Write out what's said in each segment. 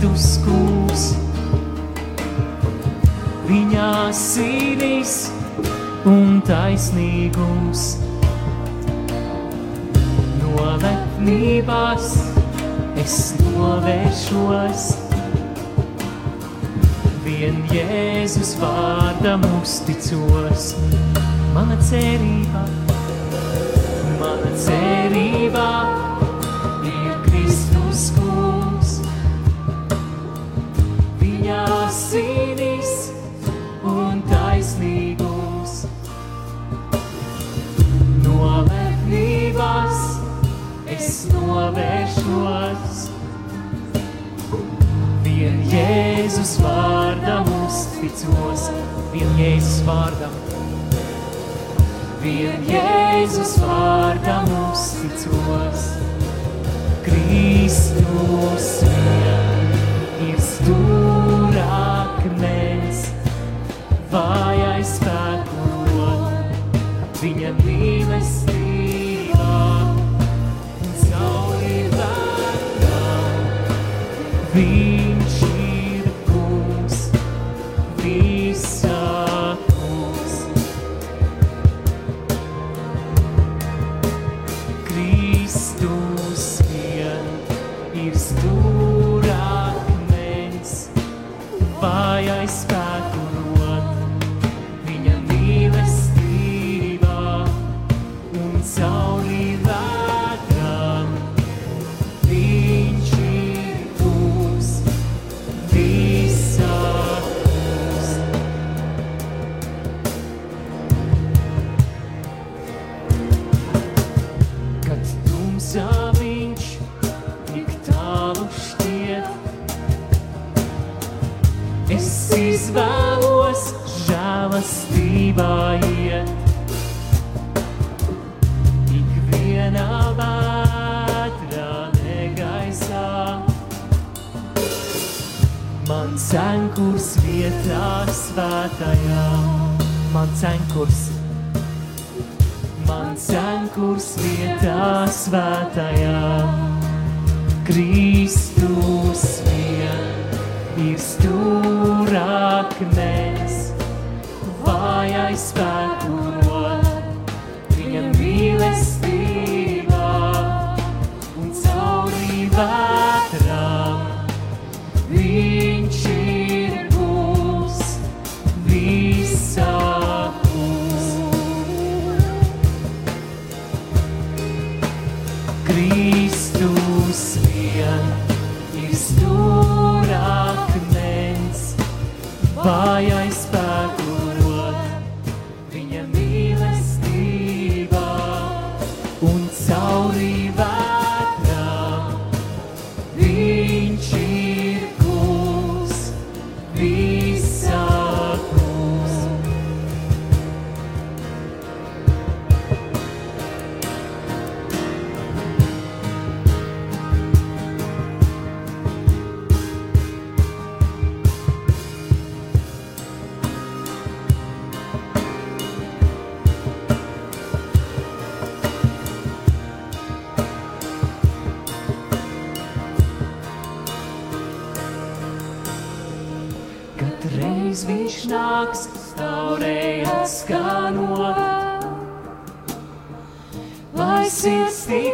Kristus kungs. Viņa sīnīs un taisnīgums no lepnībās es novēršos. Vien Jēzus vārdam uzticos, mana cerība, mana cerība uzticos, vien Jēzus vārdam. Vien Jēzus vārdam uzticos. Kristus vien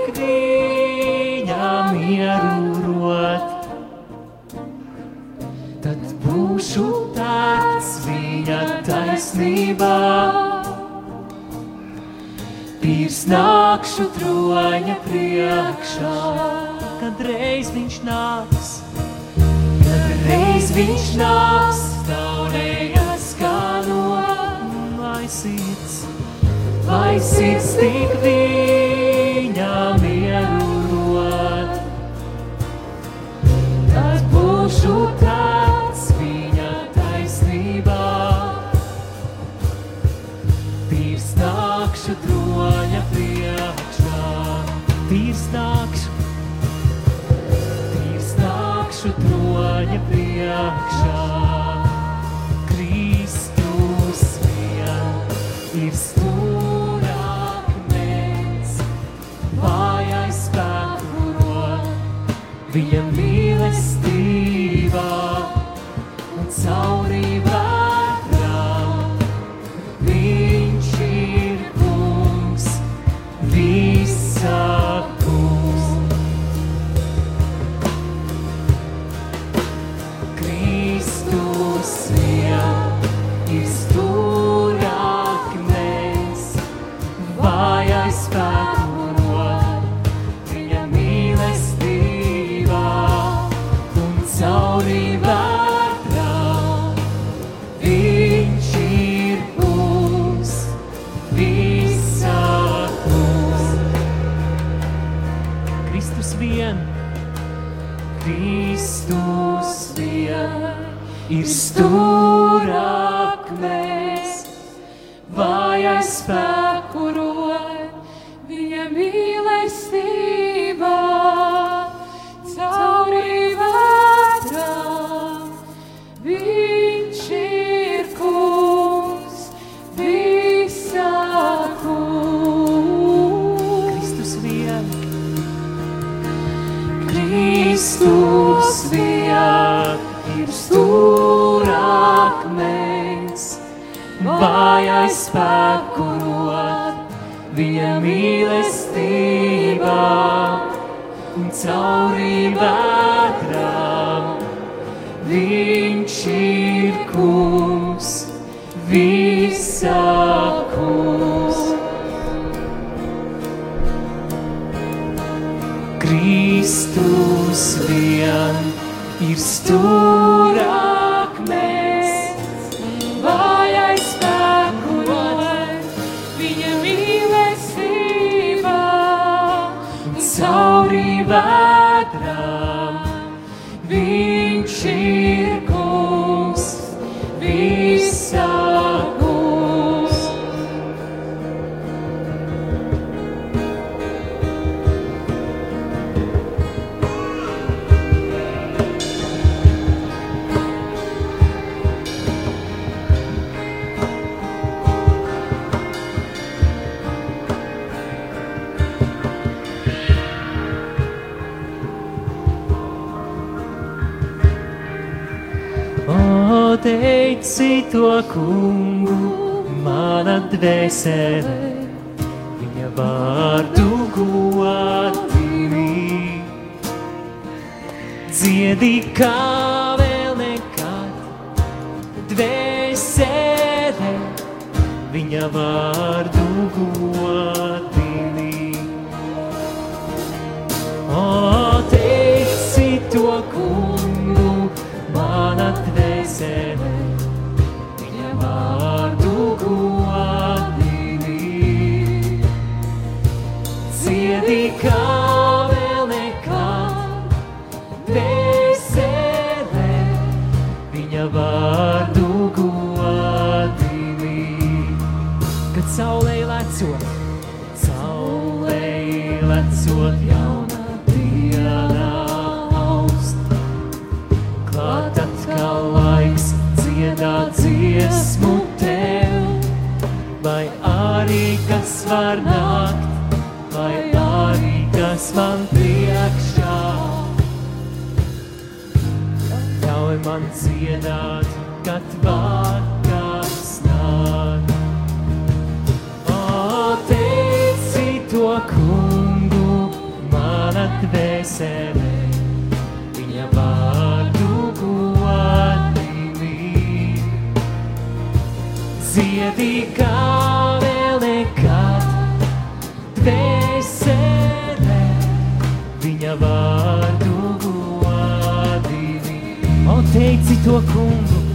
sirds tik viņa mieru rot. Tad būšu tāds viņa taisnībā, pīrs nākšu troņa priekšā, kad reiz viņš nāks. Kad reiz viņš nāks, taurējās skanot, lai sirds, lai sirds tik viņa mieru rot. Tad būšu tāds viņa taisnībā, tīrs nākšu troņa priekšā, tīrs nākšu Tīrs nākšu troņa priekšā. Viņa mīlestībā un cauri Kristus vien ir stūrakmens, vājais spēku rod, viņa mīlestībā un cauri vētrām. Viņš ir kungs, visa kungs. Vien ir stūrakmens, to kungu, mana dvēsele, viņa vārdu godini. Dziedi kā vēl nekad, dvēsele, viņa vārdu godini. O, teici to kungu, mana dvēsele, dziesmu tev, vai arī kas var nākt, man priekšā. Ļauj man dziedāt, kad vakars nāk. O, teici to kungu, mana dvēsele, teici to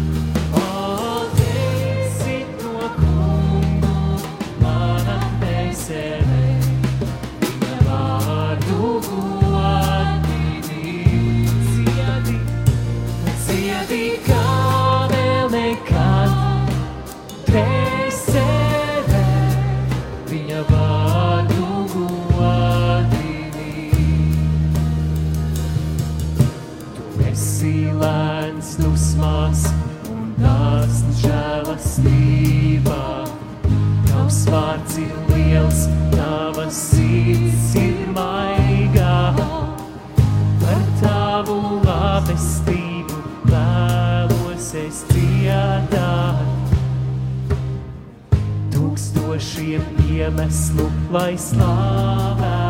iemeslu, lai slāvētu.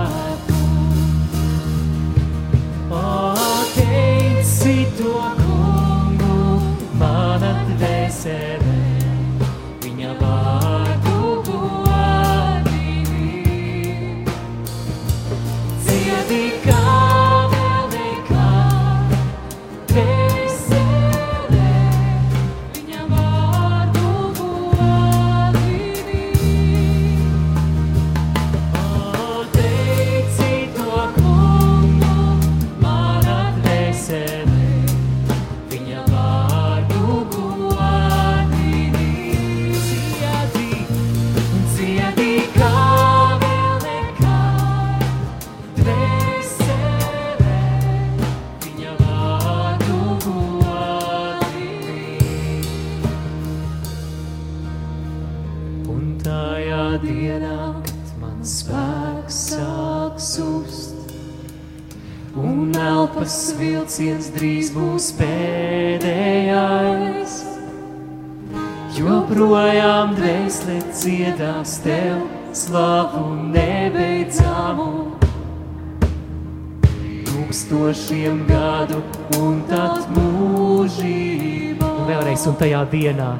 laiks un tajā dienā.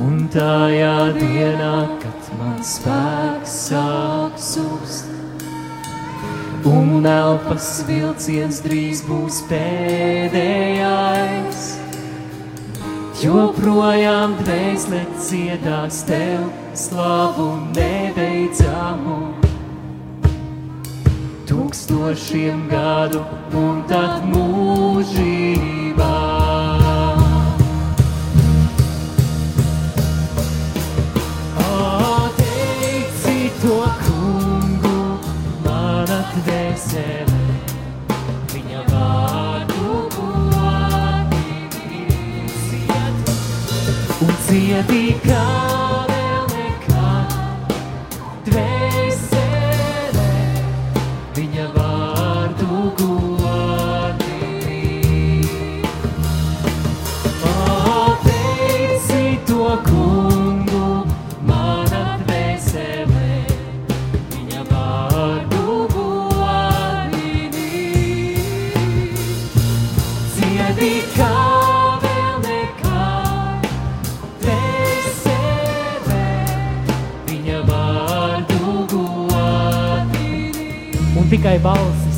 Un tajā dienā, kad man spēks sāks uzst, un elpas vilciens drīz būs pēdējais, joprojām dvēsle dziedās tev slavu nebeidzamu tūkstošiem gadu un tad mūžīgi. become. 丐帮。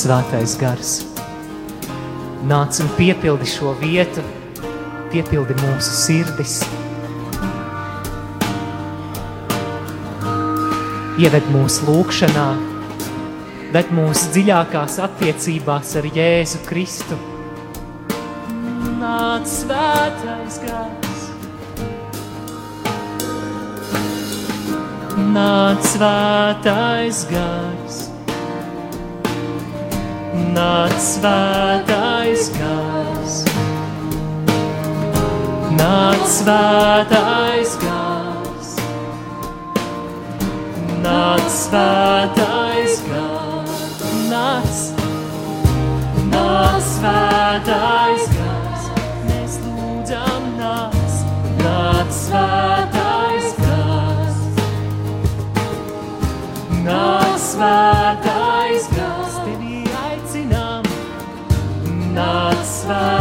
svētais gars. Nāc un piepildi šo vietu, piepildi mūsu sirdis. Ieved mūsu lūkšanā, bet mūsu dziļākās attiecībās ar Jēzu Kristu. Nāc svētais gars, nāc svētais gars nāc svētais gars. Nāc svētais gars. Nāc svētais gars. Nāc, nāc svētais gars. Mēs lūdzam nāc, nāc svētais gars. Nāc svētais gars. Nāc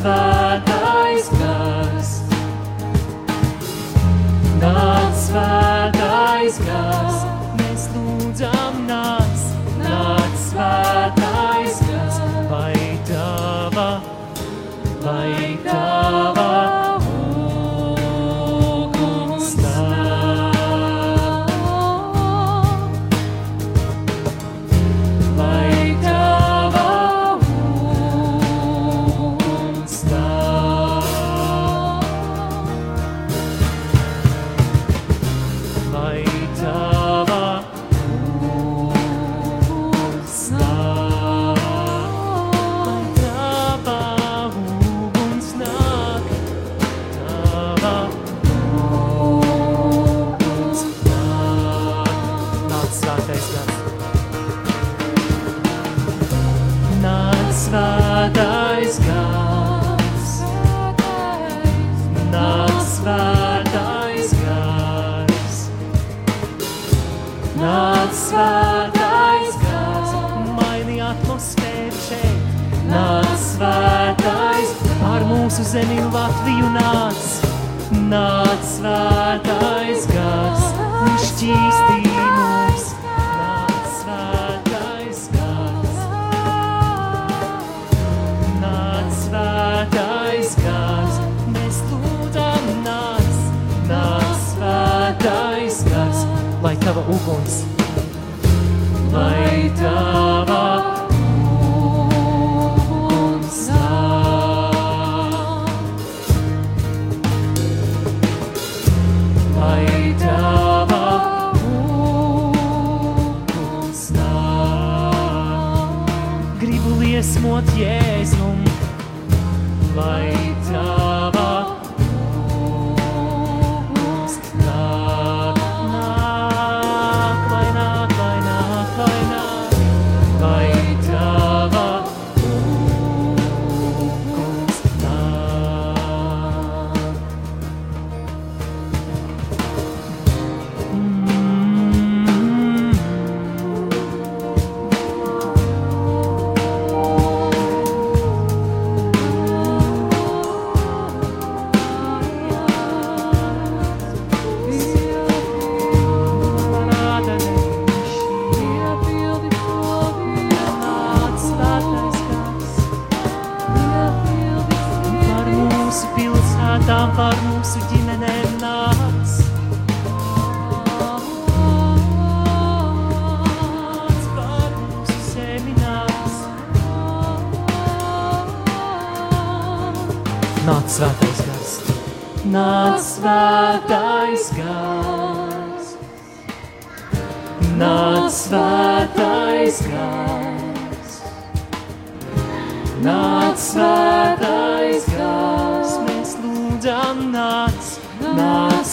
svētais gars. Nāc svētais gars, mēs lūdzam nāc, nāc svētais zemi Latviju nāc. Nāc svētais gars. Un šķīstī mums. Nāc svētais gars. Nāc svētais gars, mēs lūdzam nāc, nāc svētais gars, lai tava uguns, lai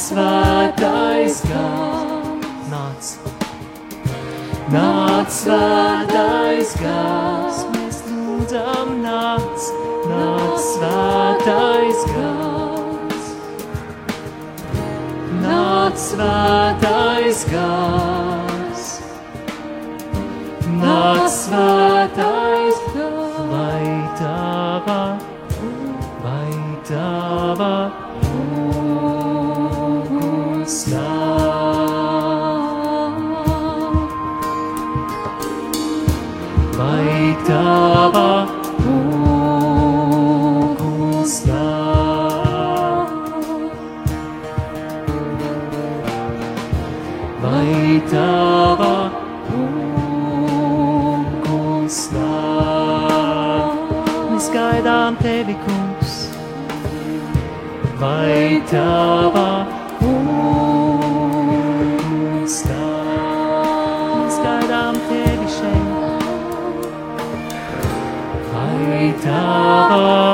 svētais gars. Nāc, nāc svētais gars, mēs lūdzam nāc, nāc svētais gars. Nāc svētais gars. Nāc svētais gars. Vai tava, vai tava tava uguns nāk. Vai tava uguns nāk. Mēs gaidām tevi, kungs. Vai tava tava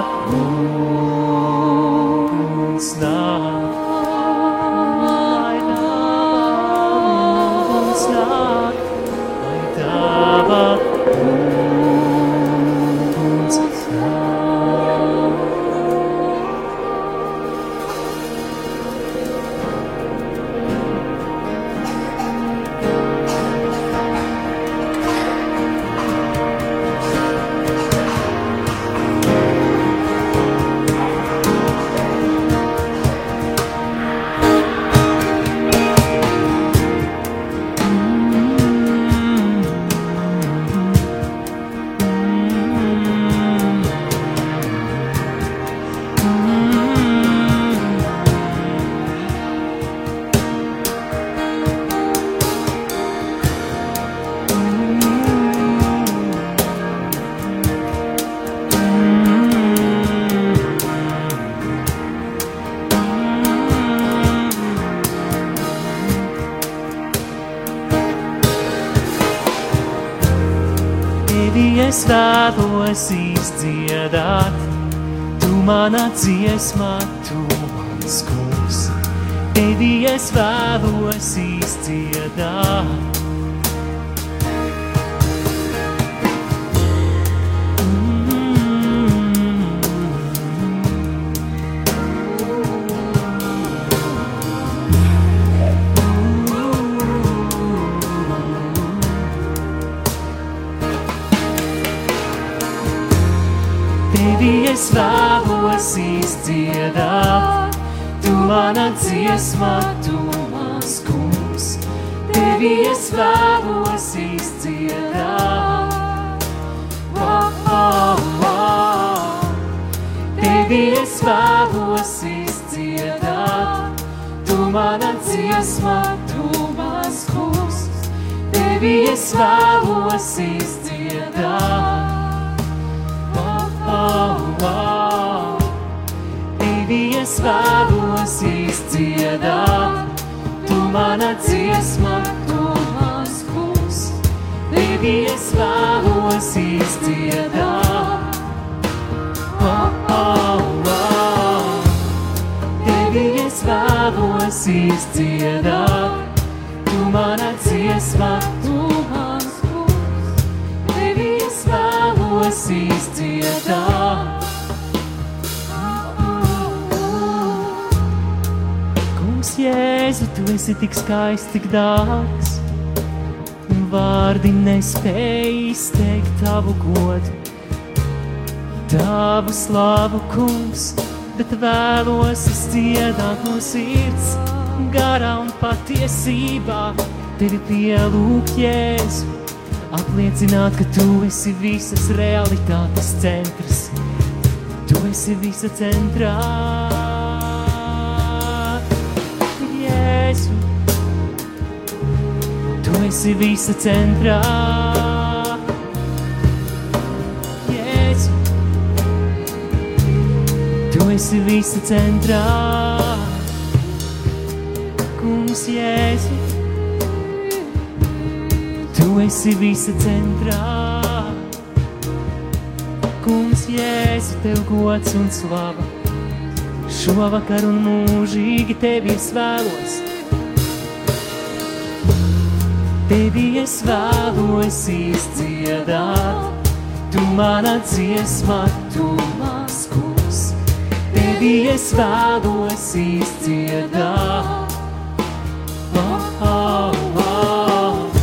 es vēlos izdziedāt, tu manā dziesmā, tu mans kungs. Tevi es vēlos izdziedāt. Es vēlos izdziedāt, tu mana dziesmā, tu mans kungs. Tevi es vēlos izdziedāt. Oh, oh, oh. Tevi es vēlos izdziedāt, tu mana dziesmā, tu mans kungs. Tevi es vēlos izdziedāt. Oh, oh, oh. Tevi es vēlos izdziedāt, tu mana dziesma, tu mans kungs. Tevi es vēlos izdziedāt. Oh, oh, oh. Tevi es vēlos izdziedāt, tu mana dziesma, tu mans kungs. Tevi es vēlos izdziedāt. Esi tik skaists, tik dārgs. Vārdi nespēj izteikt tavu godu, tavu slavu, kungs, bet vēlos es dziedāt no sirds, garā un patiesībā. Tevi pielūgt, Jēzu, apliecināt, ka tu esi visas realitātes centrs. Tu esi visa centrā. Jēzu, tu esi visa centrā. Jēzu, tu esi visa centrā. Kungs, Jēzu, tu esi visa centrā. Kungs, Jēzu, tev gods un slava. Šovakar un mūžīgi tevi es vēlos. Tevi es vēlos izdziedāt, tu mana dziesma, tu mans kungs. Tevi es vēlos izdziedāt. Oh, oh, oh.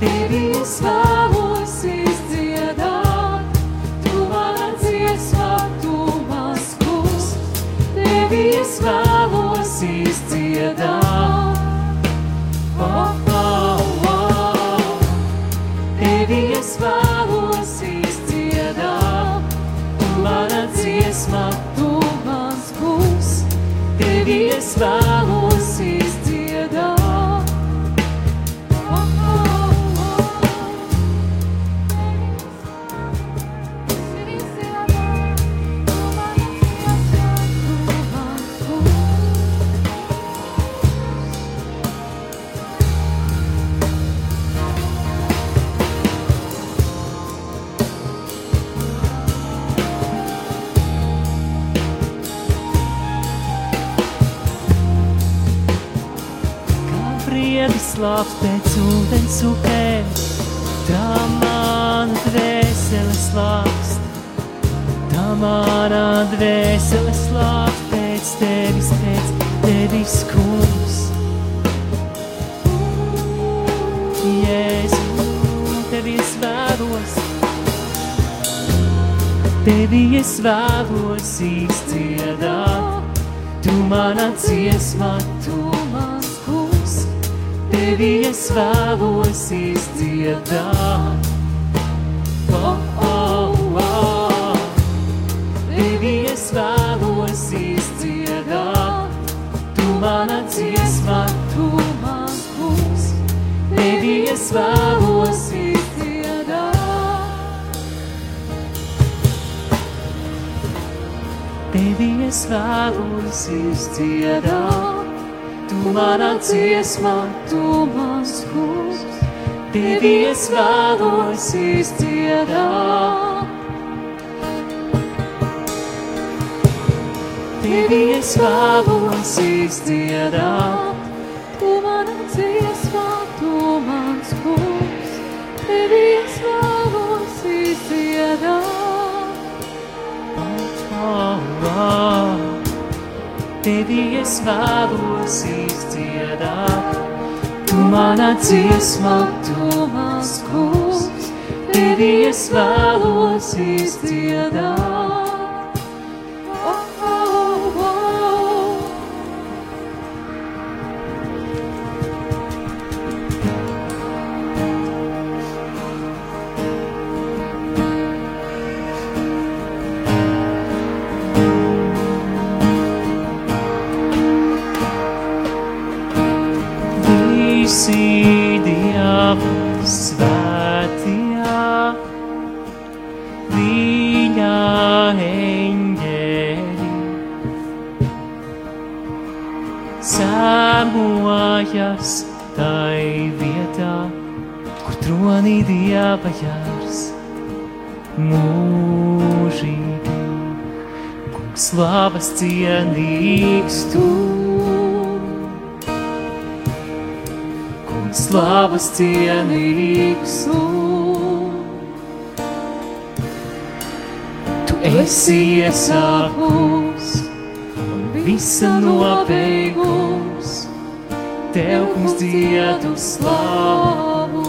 Tevi es vēlos slāps pēc ūdens upēm, tā mana dvēsele slāpst. Tā mana dvēsele slāpst pēc tevis, pēc tevis, kungs. Jēzu, tevi es vēlos, tevi es vēlos izdziedāt. Tu mana dziesma, tu tevi es vēlos izdziedāt. Oh, oh, oh. Tevi es vēlos izdziedāt. Tu mana dziesma, tu mans kungs, tevi es vēlos izdziedāt. Tevi es vēlos izdziedāt, manā dziesmā, tu mans kungs. Tevi es vēlos izdziedāt. Tevi es vēlos izdziedāt, tu manā dziesmā, tu mans kungs. Tevi es vēlos izdziedāt. Oh, oh. Tevi es vēlos izdziedāt, tu manā dziesmā, tu mans kungs, tevi es vēlos izdziedāt. Sēmojas tai vietā, kur tronī dieva jārs mūžīgi. Kungs slavas cienīgs tu. Kungs slavas cienīgs tu. Tu esi iesākums un visa nobeigums. Tev, kungs, diedu slavu.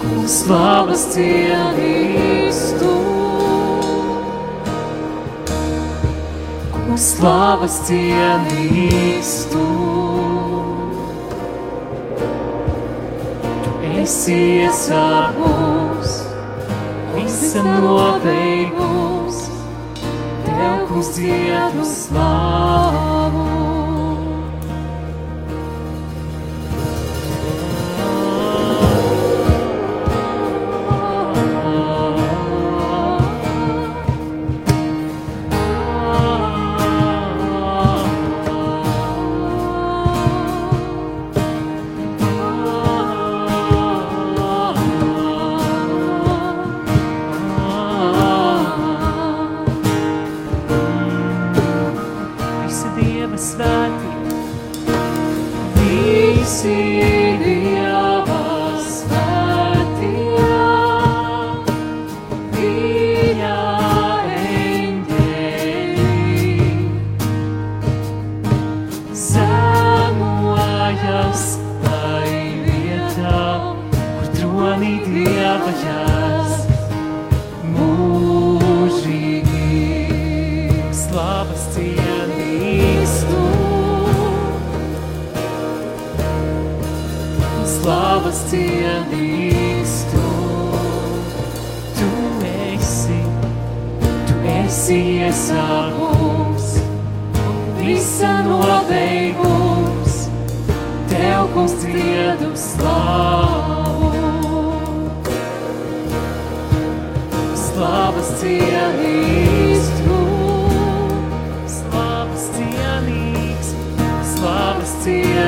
Kungs slavas cienīgs tu. Kungs slavas cienīgs tu. Tu esi iesākums, visa nobeigums. Tev, kungs, diedu slavu.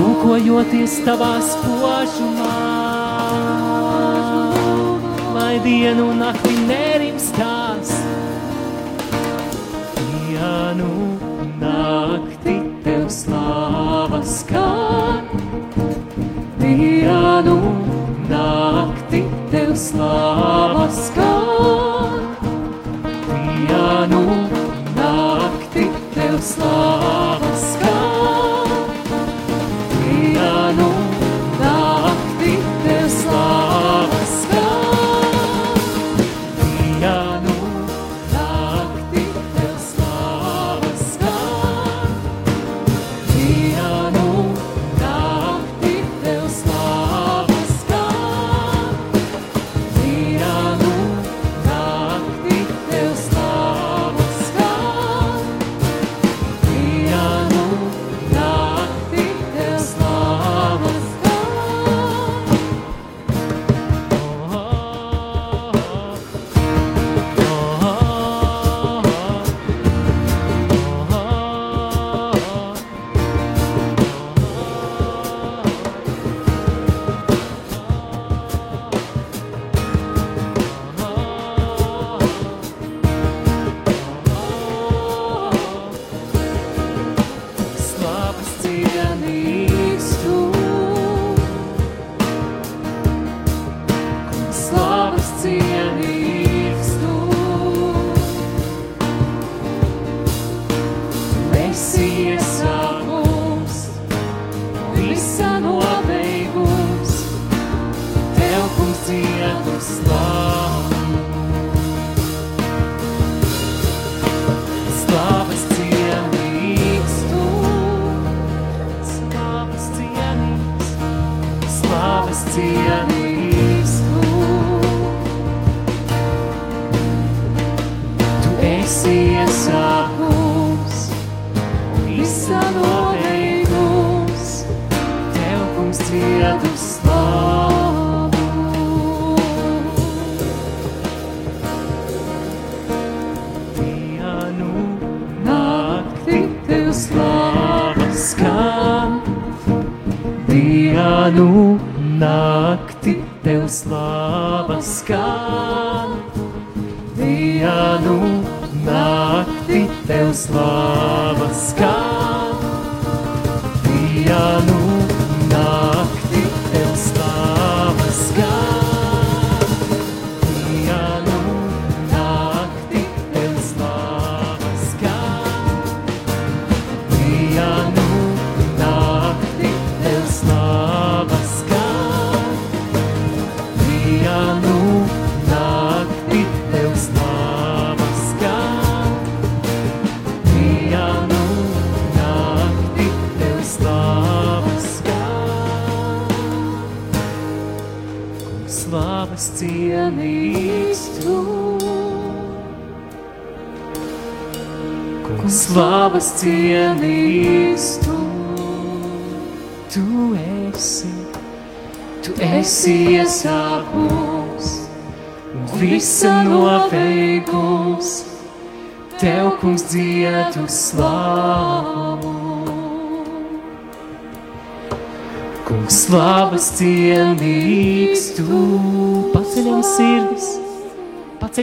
lūkojoties tavās požumā. Lai dienu un nakti nerimstās, dienu nakti tev slāvas kā, dienu nakti tev slāvas kā, dienu nakti tev slāvas kā.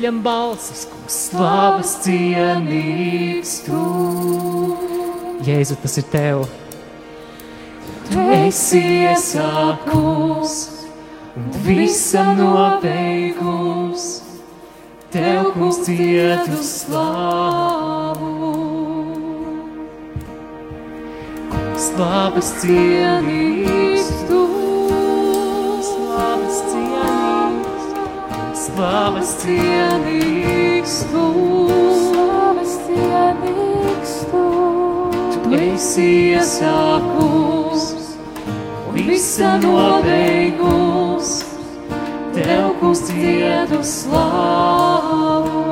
ceļam balsis, kungs, slavas cienīgs tu. Jēzu, tas ir tev. Tu esi iesākums un visam nobeigums. Tev, kungs, cietu slavu. Kungs, slavas cienīgs. Slavas cienīgs tu, Slavas cienīgs tu, tu esi iesākums, visa nobeigums, tev, kungs, cietu slāvu.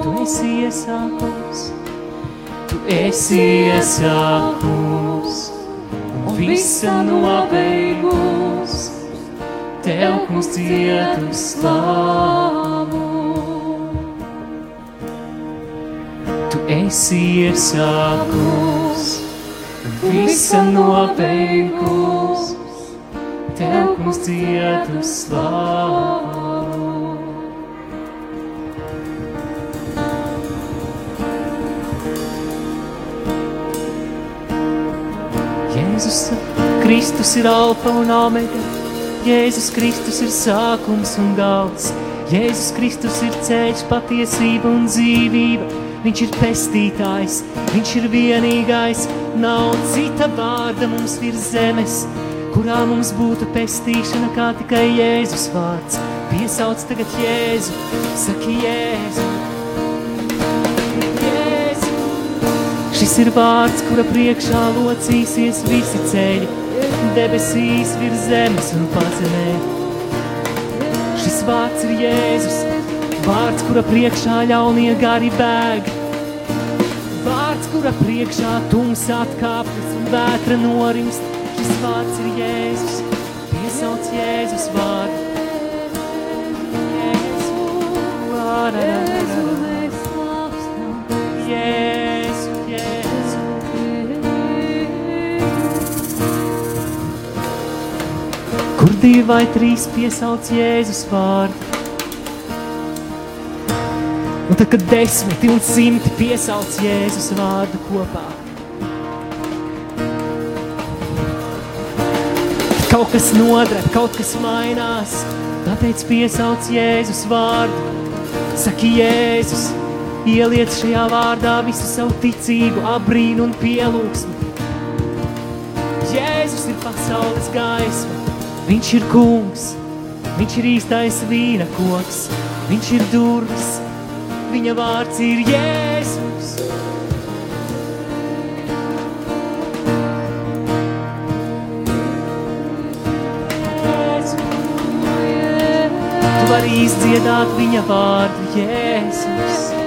Tu esi iesākums, tu esi iesākums, un visa nobeigums, tev, kungs, cietu slāvu. Tu esi iesākums, un visa nobeigums, tev, kungs, cietu slāvu. Jēzus Kristus ir alfa un omega. Jēzus Kristus ir sākums un gals. Jēzus Kristus ir ceļš, patiesība un dzīvība. Viņš ir pestītājs, viņš ir vienīgais. Nav cita vārda mums virs zemes, kurā mums būtu pestīšana kā tikai Jēzus vārds. Piesauc tagad Jēzu, saki Jēzu. Jēzu. Šis ir vārds, kura priekšā locīsies visi ceļi, debesīs virs zemes un pazemē. Šis vārds ir Jēzus, vārds, kura priekšā ļaunie gari bēg. Vārds, kura priekšā tums atkāpjas un vētra norimst. Šis vārds ir Jēzus, piesauc Jēzus vārdu. Jēzu, vārā, Kur divi vai trīs piesauc Jēzus vārdu? Un tad, kad desmiti un simti piesauc Jēzus vārdu kopā, kaut kas nodara, kaut kas mainās. Tāpēc piesauc Jēzus vārdu. Saki, Jēzus, ieliec šajā vārdā visu savu ticību, abrīnu un pielūgsmu. Jēzus ir pasaules gaisma, viņš ir kungs, viņš ir īstais vīna koks, viņš ir durvis, viņa vārds ir Jēzus. Jēzu. Tu vari izdziedāt viņa vārdu. Jēzus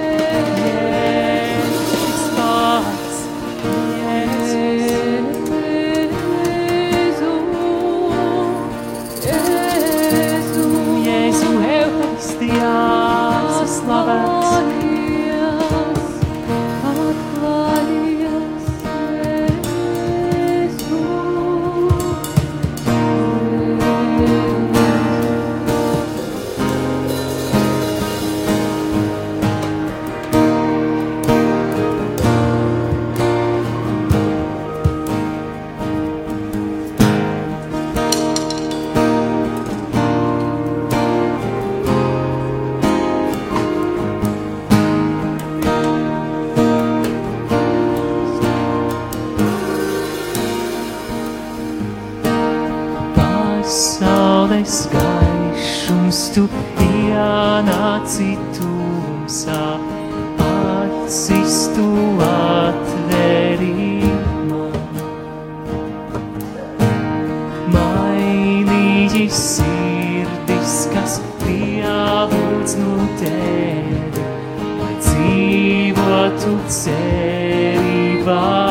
dzīvotu cerībā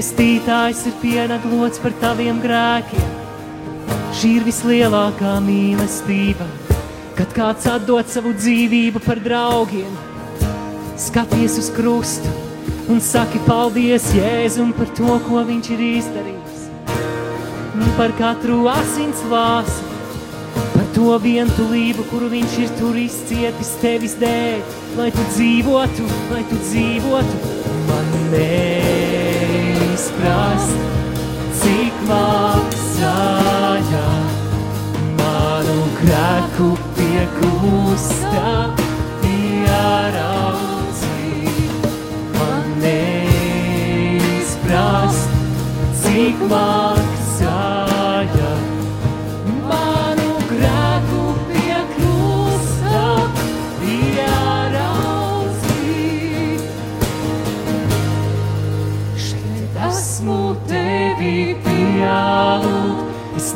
pestītājs ir pienaglots par taviem grēkiem. Šī ir vislielākā mīlestība, kad kāds atdod savu dzīvību par draugiem. Skaties uz krustu un saki paldies Jēzum par to, ko viņš ir izdarījis. Un par katru asins vāsu, par to vientulību, kuru viņš ir tur izcietis tevis dēļ, lai tu dzīvotu, lai tu dzīvotu. Man neizprast, cik maksāja manu grēku pie krusta ieraudzīt. Man neizprast, cik maksāja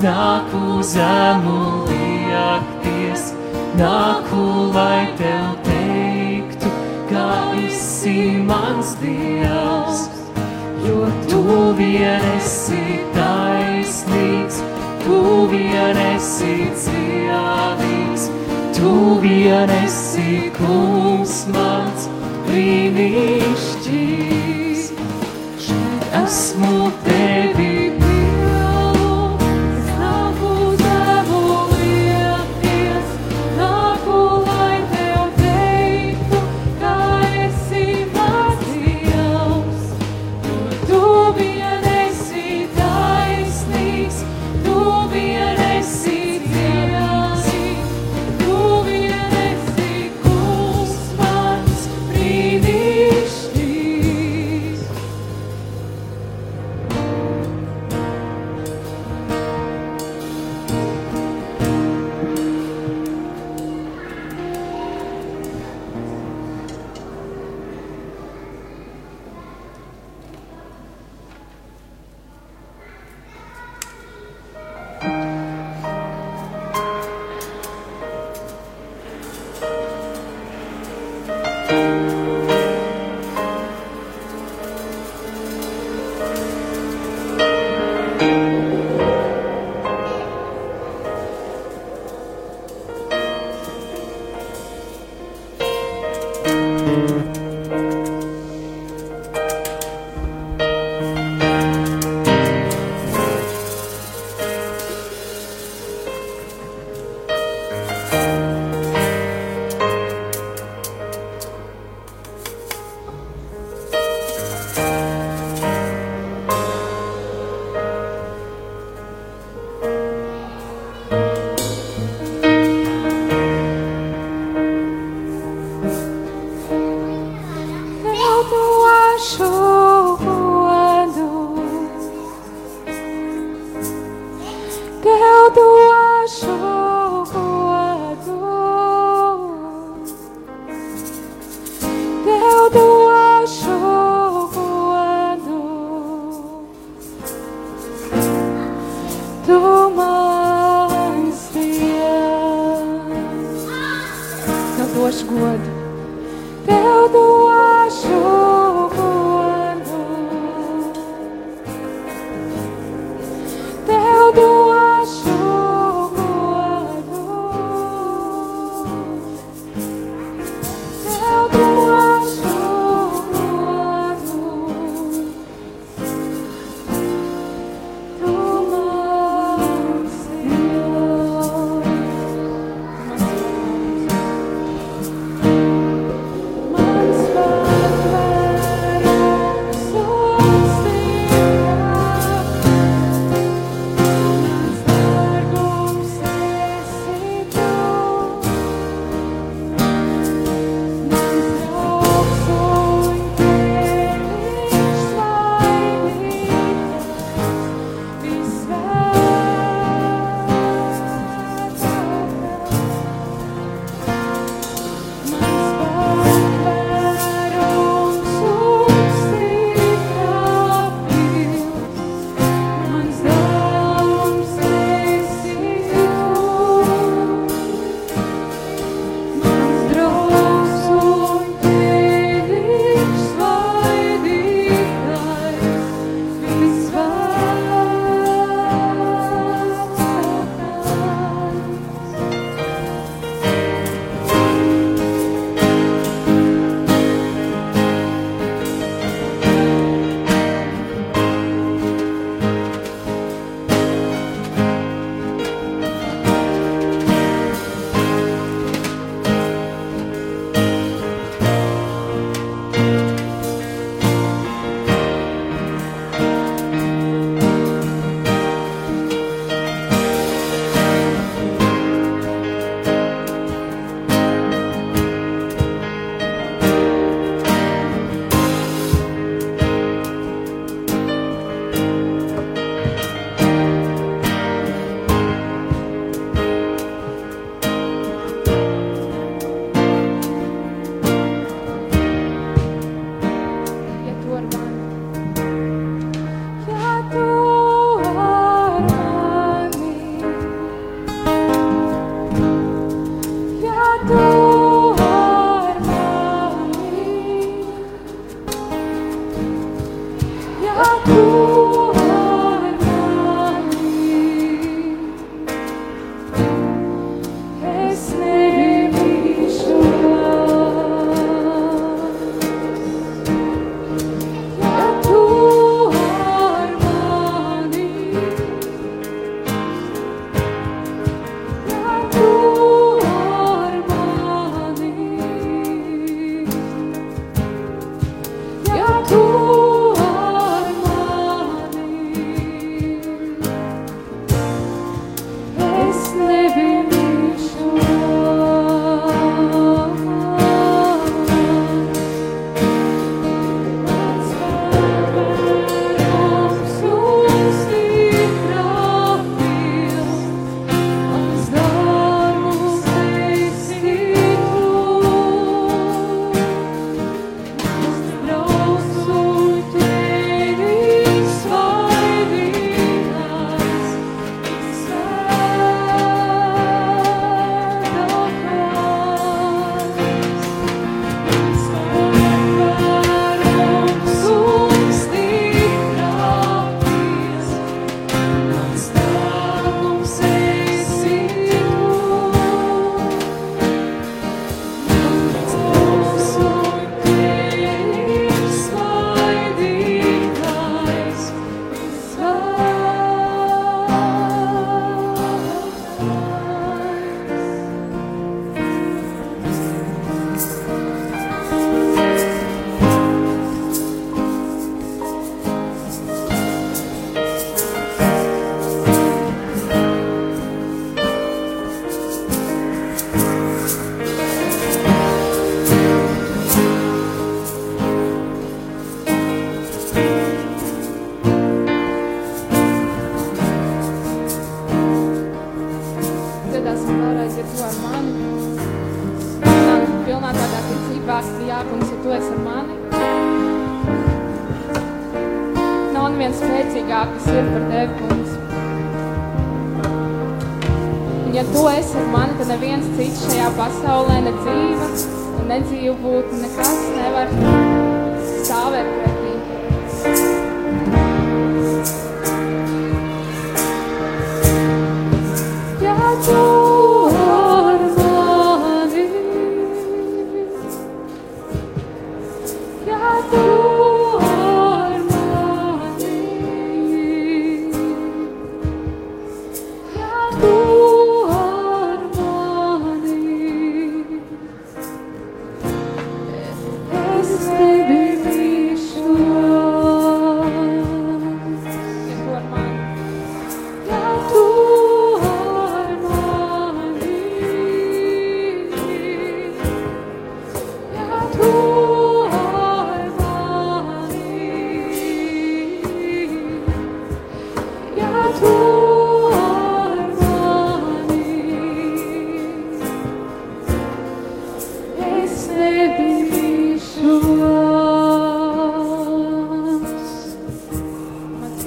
nāku zemu liekties, nāku, lai tev teiktu, ka esi mans Dievs, jo tu vien esi taisnīgs, tu vien esi cienīgs, tu vien esi kungs mans brīnišķīgs.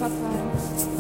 Mans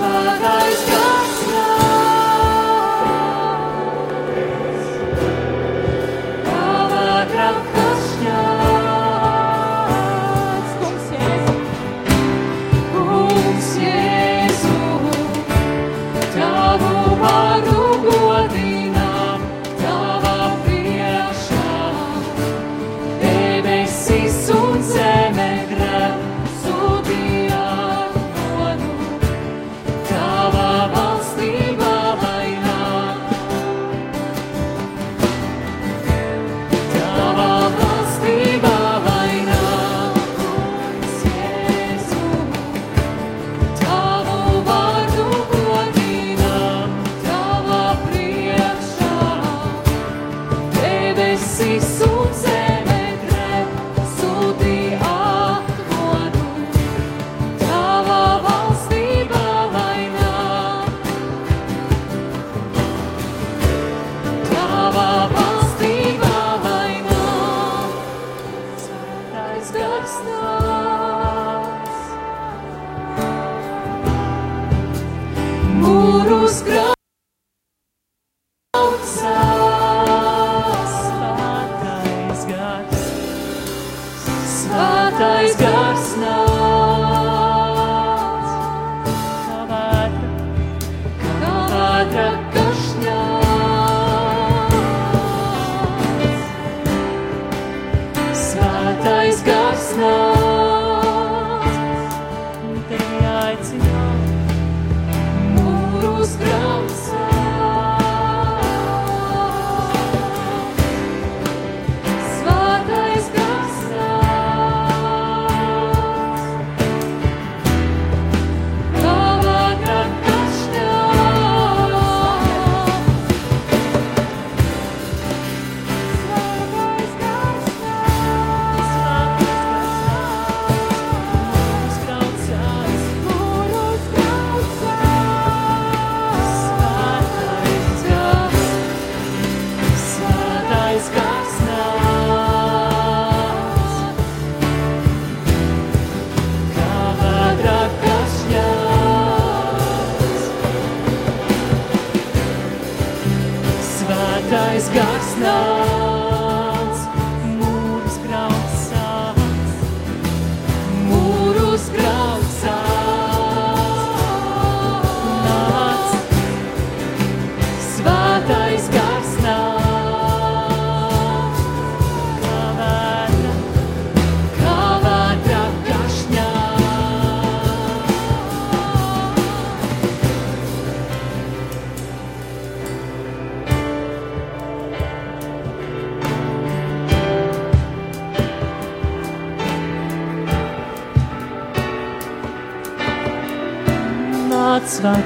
what I saw.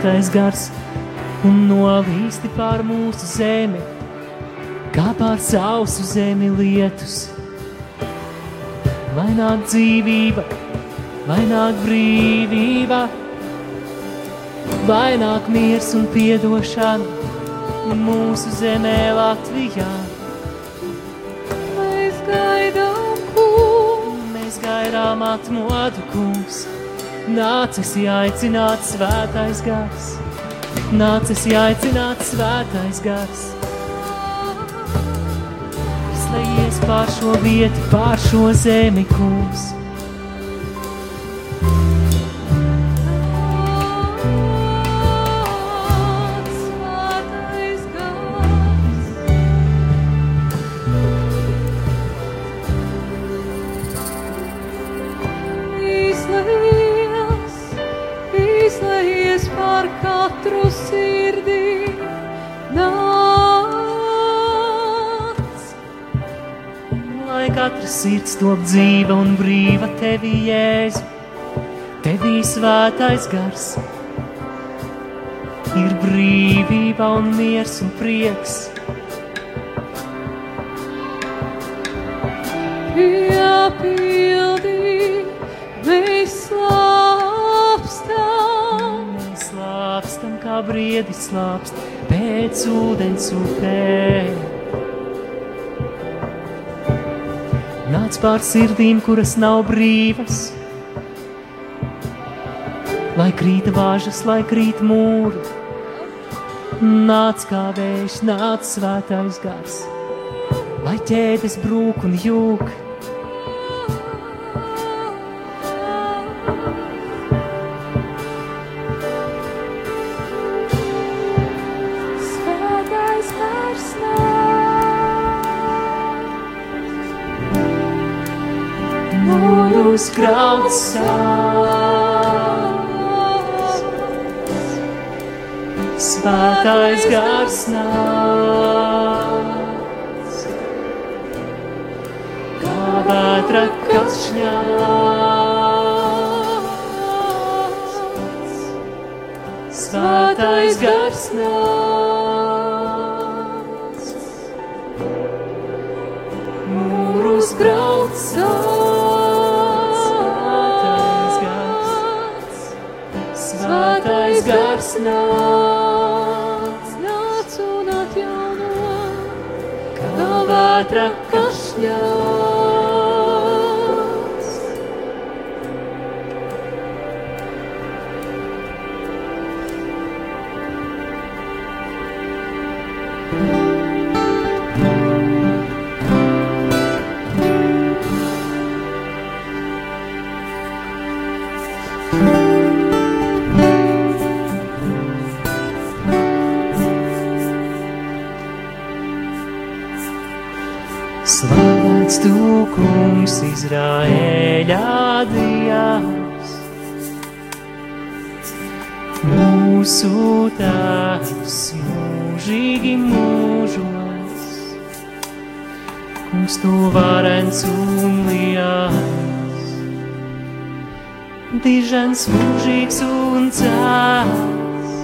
Svētais gars un novīsti pār mūsu zemi, kā pār sausu zemi lietus. Lai nāk dzīvība, lai nāk brīvība, lai nāk miers un piedošana mūsu zemē Latvijā. Mēs gaidām, kungs, mēs gaidām atmodu, kungs. Nācis aicināt svētais gars, nācis aicināt svētais gars. Izlejies pār šo vietu, pār šo zemi, kungs. Top dzīva un brīva tevī, Jēzu, tevī svētais gars. Ir brīvība un miers un prieks. Piepildī, mēs slāpstam. Mēs slāpstam kā briedi slāpst pēc ūdens upē. Nāc pār sirdīm, kuras nav brīvas. Lai krīt vāžas, lai krīt mūri. Nāc kā vējš, nāc svētais gars. Lai ķēdes brūk un jūk. Mūrus grauds Svētais gars nāc, kā vētra, kas šņāc. Svētais gars nāc, kungs Izraēļā Dievs. Mūsu tēvs mūžīgi mūžos, kungs tu varens un liels, dižens mūžīgs un cēls,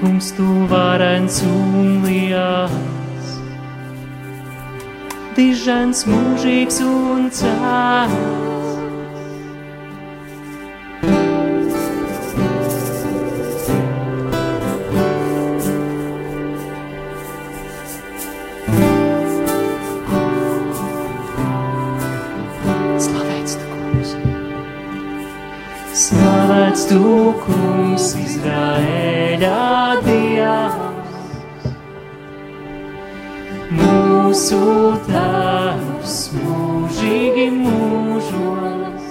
kungs tu varens un liels dižens mūžīgs un cēls. Slavēts tu, kungs, Izraēļā Dievs! Mūsu Tēvs mūžīgi mūžos,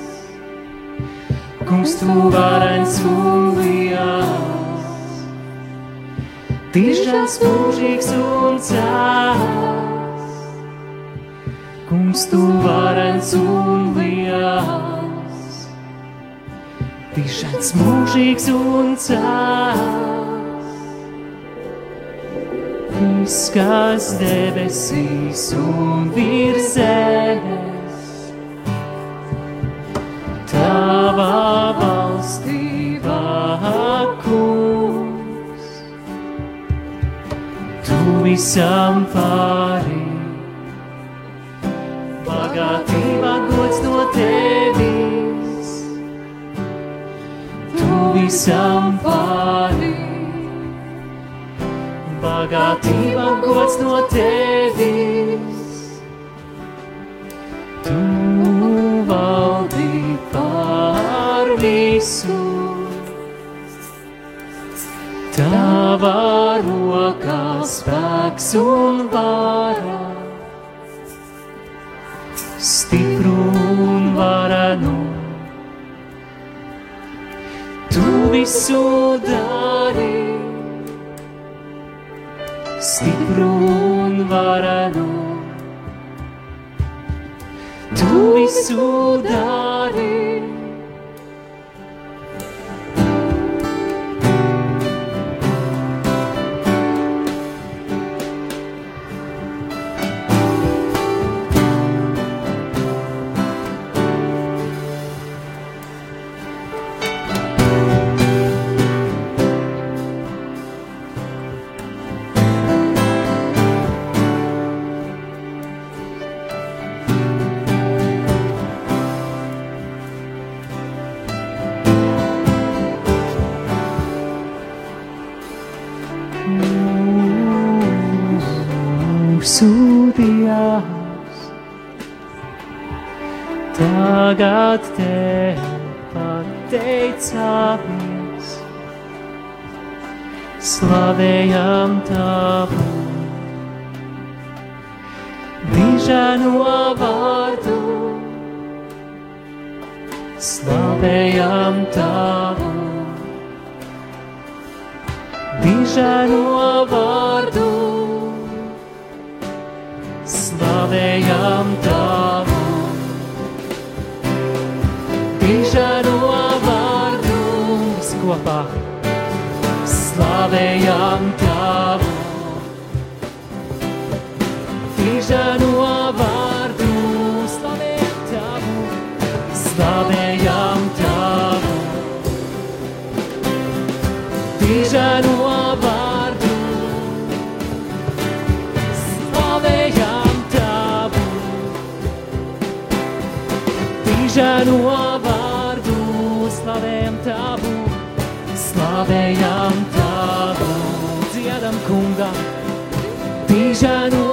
Kungs, tu varens un liels, Dižens mūžīgs un cēls, Kungs, tu varens un liels, Dižens mūžīgs un cēls. Viss, kas debesīs un virs zemes, Tavā valstībā, kungs, Tu visam pārī, bagātība gods no Tevis, Tu visam pārī bagātība gods no tevis. Tu valdi pār visu, tavā rokā spēks un vara, stipru un varenu. Tu visu dari stipru un varenu. Tu visu dari. Tagad te pateicamies, slavējam tavu, dižano vārdu, slavējam tavu, dižano vārdu. Slavējam tavu, dižano vārdu,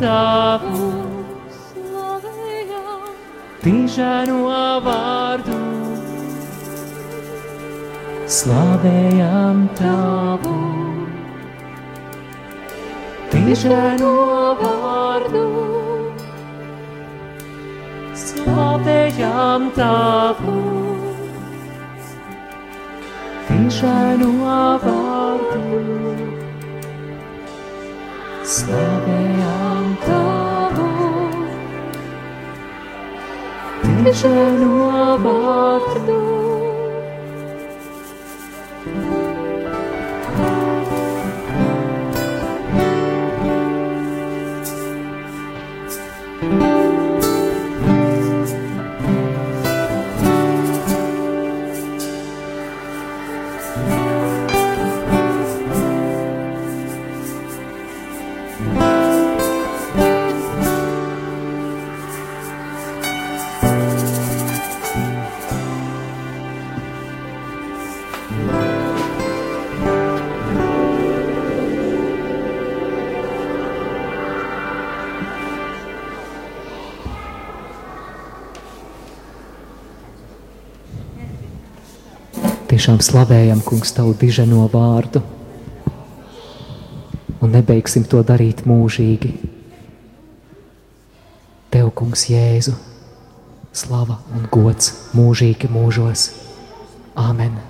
slavējam tavu, dižano vārdu. Slavējam tavu, dižano vārdu. Slavējam tavu, dižano vārdu. Slavējam tavu, dižano vārdu. Tiešām slavējam, kungs, tavu diženo vārdu un nebeigsim to darīt mūžīgi. Tev, kungs, Jēzu, slava un gods mūžīgi mūžos. Āmen!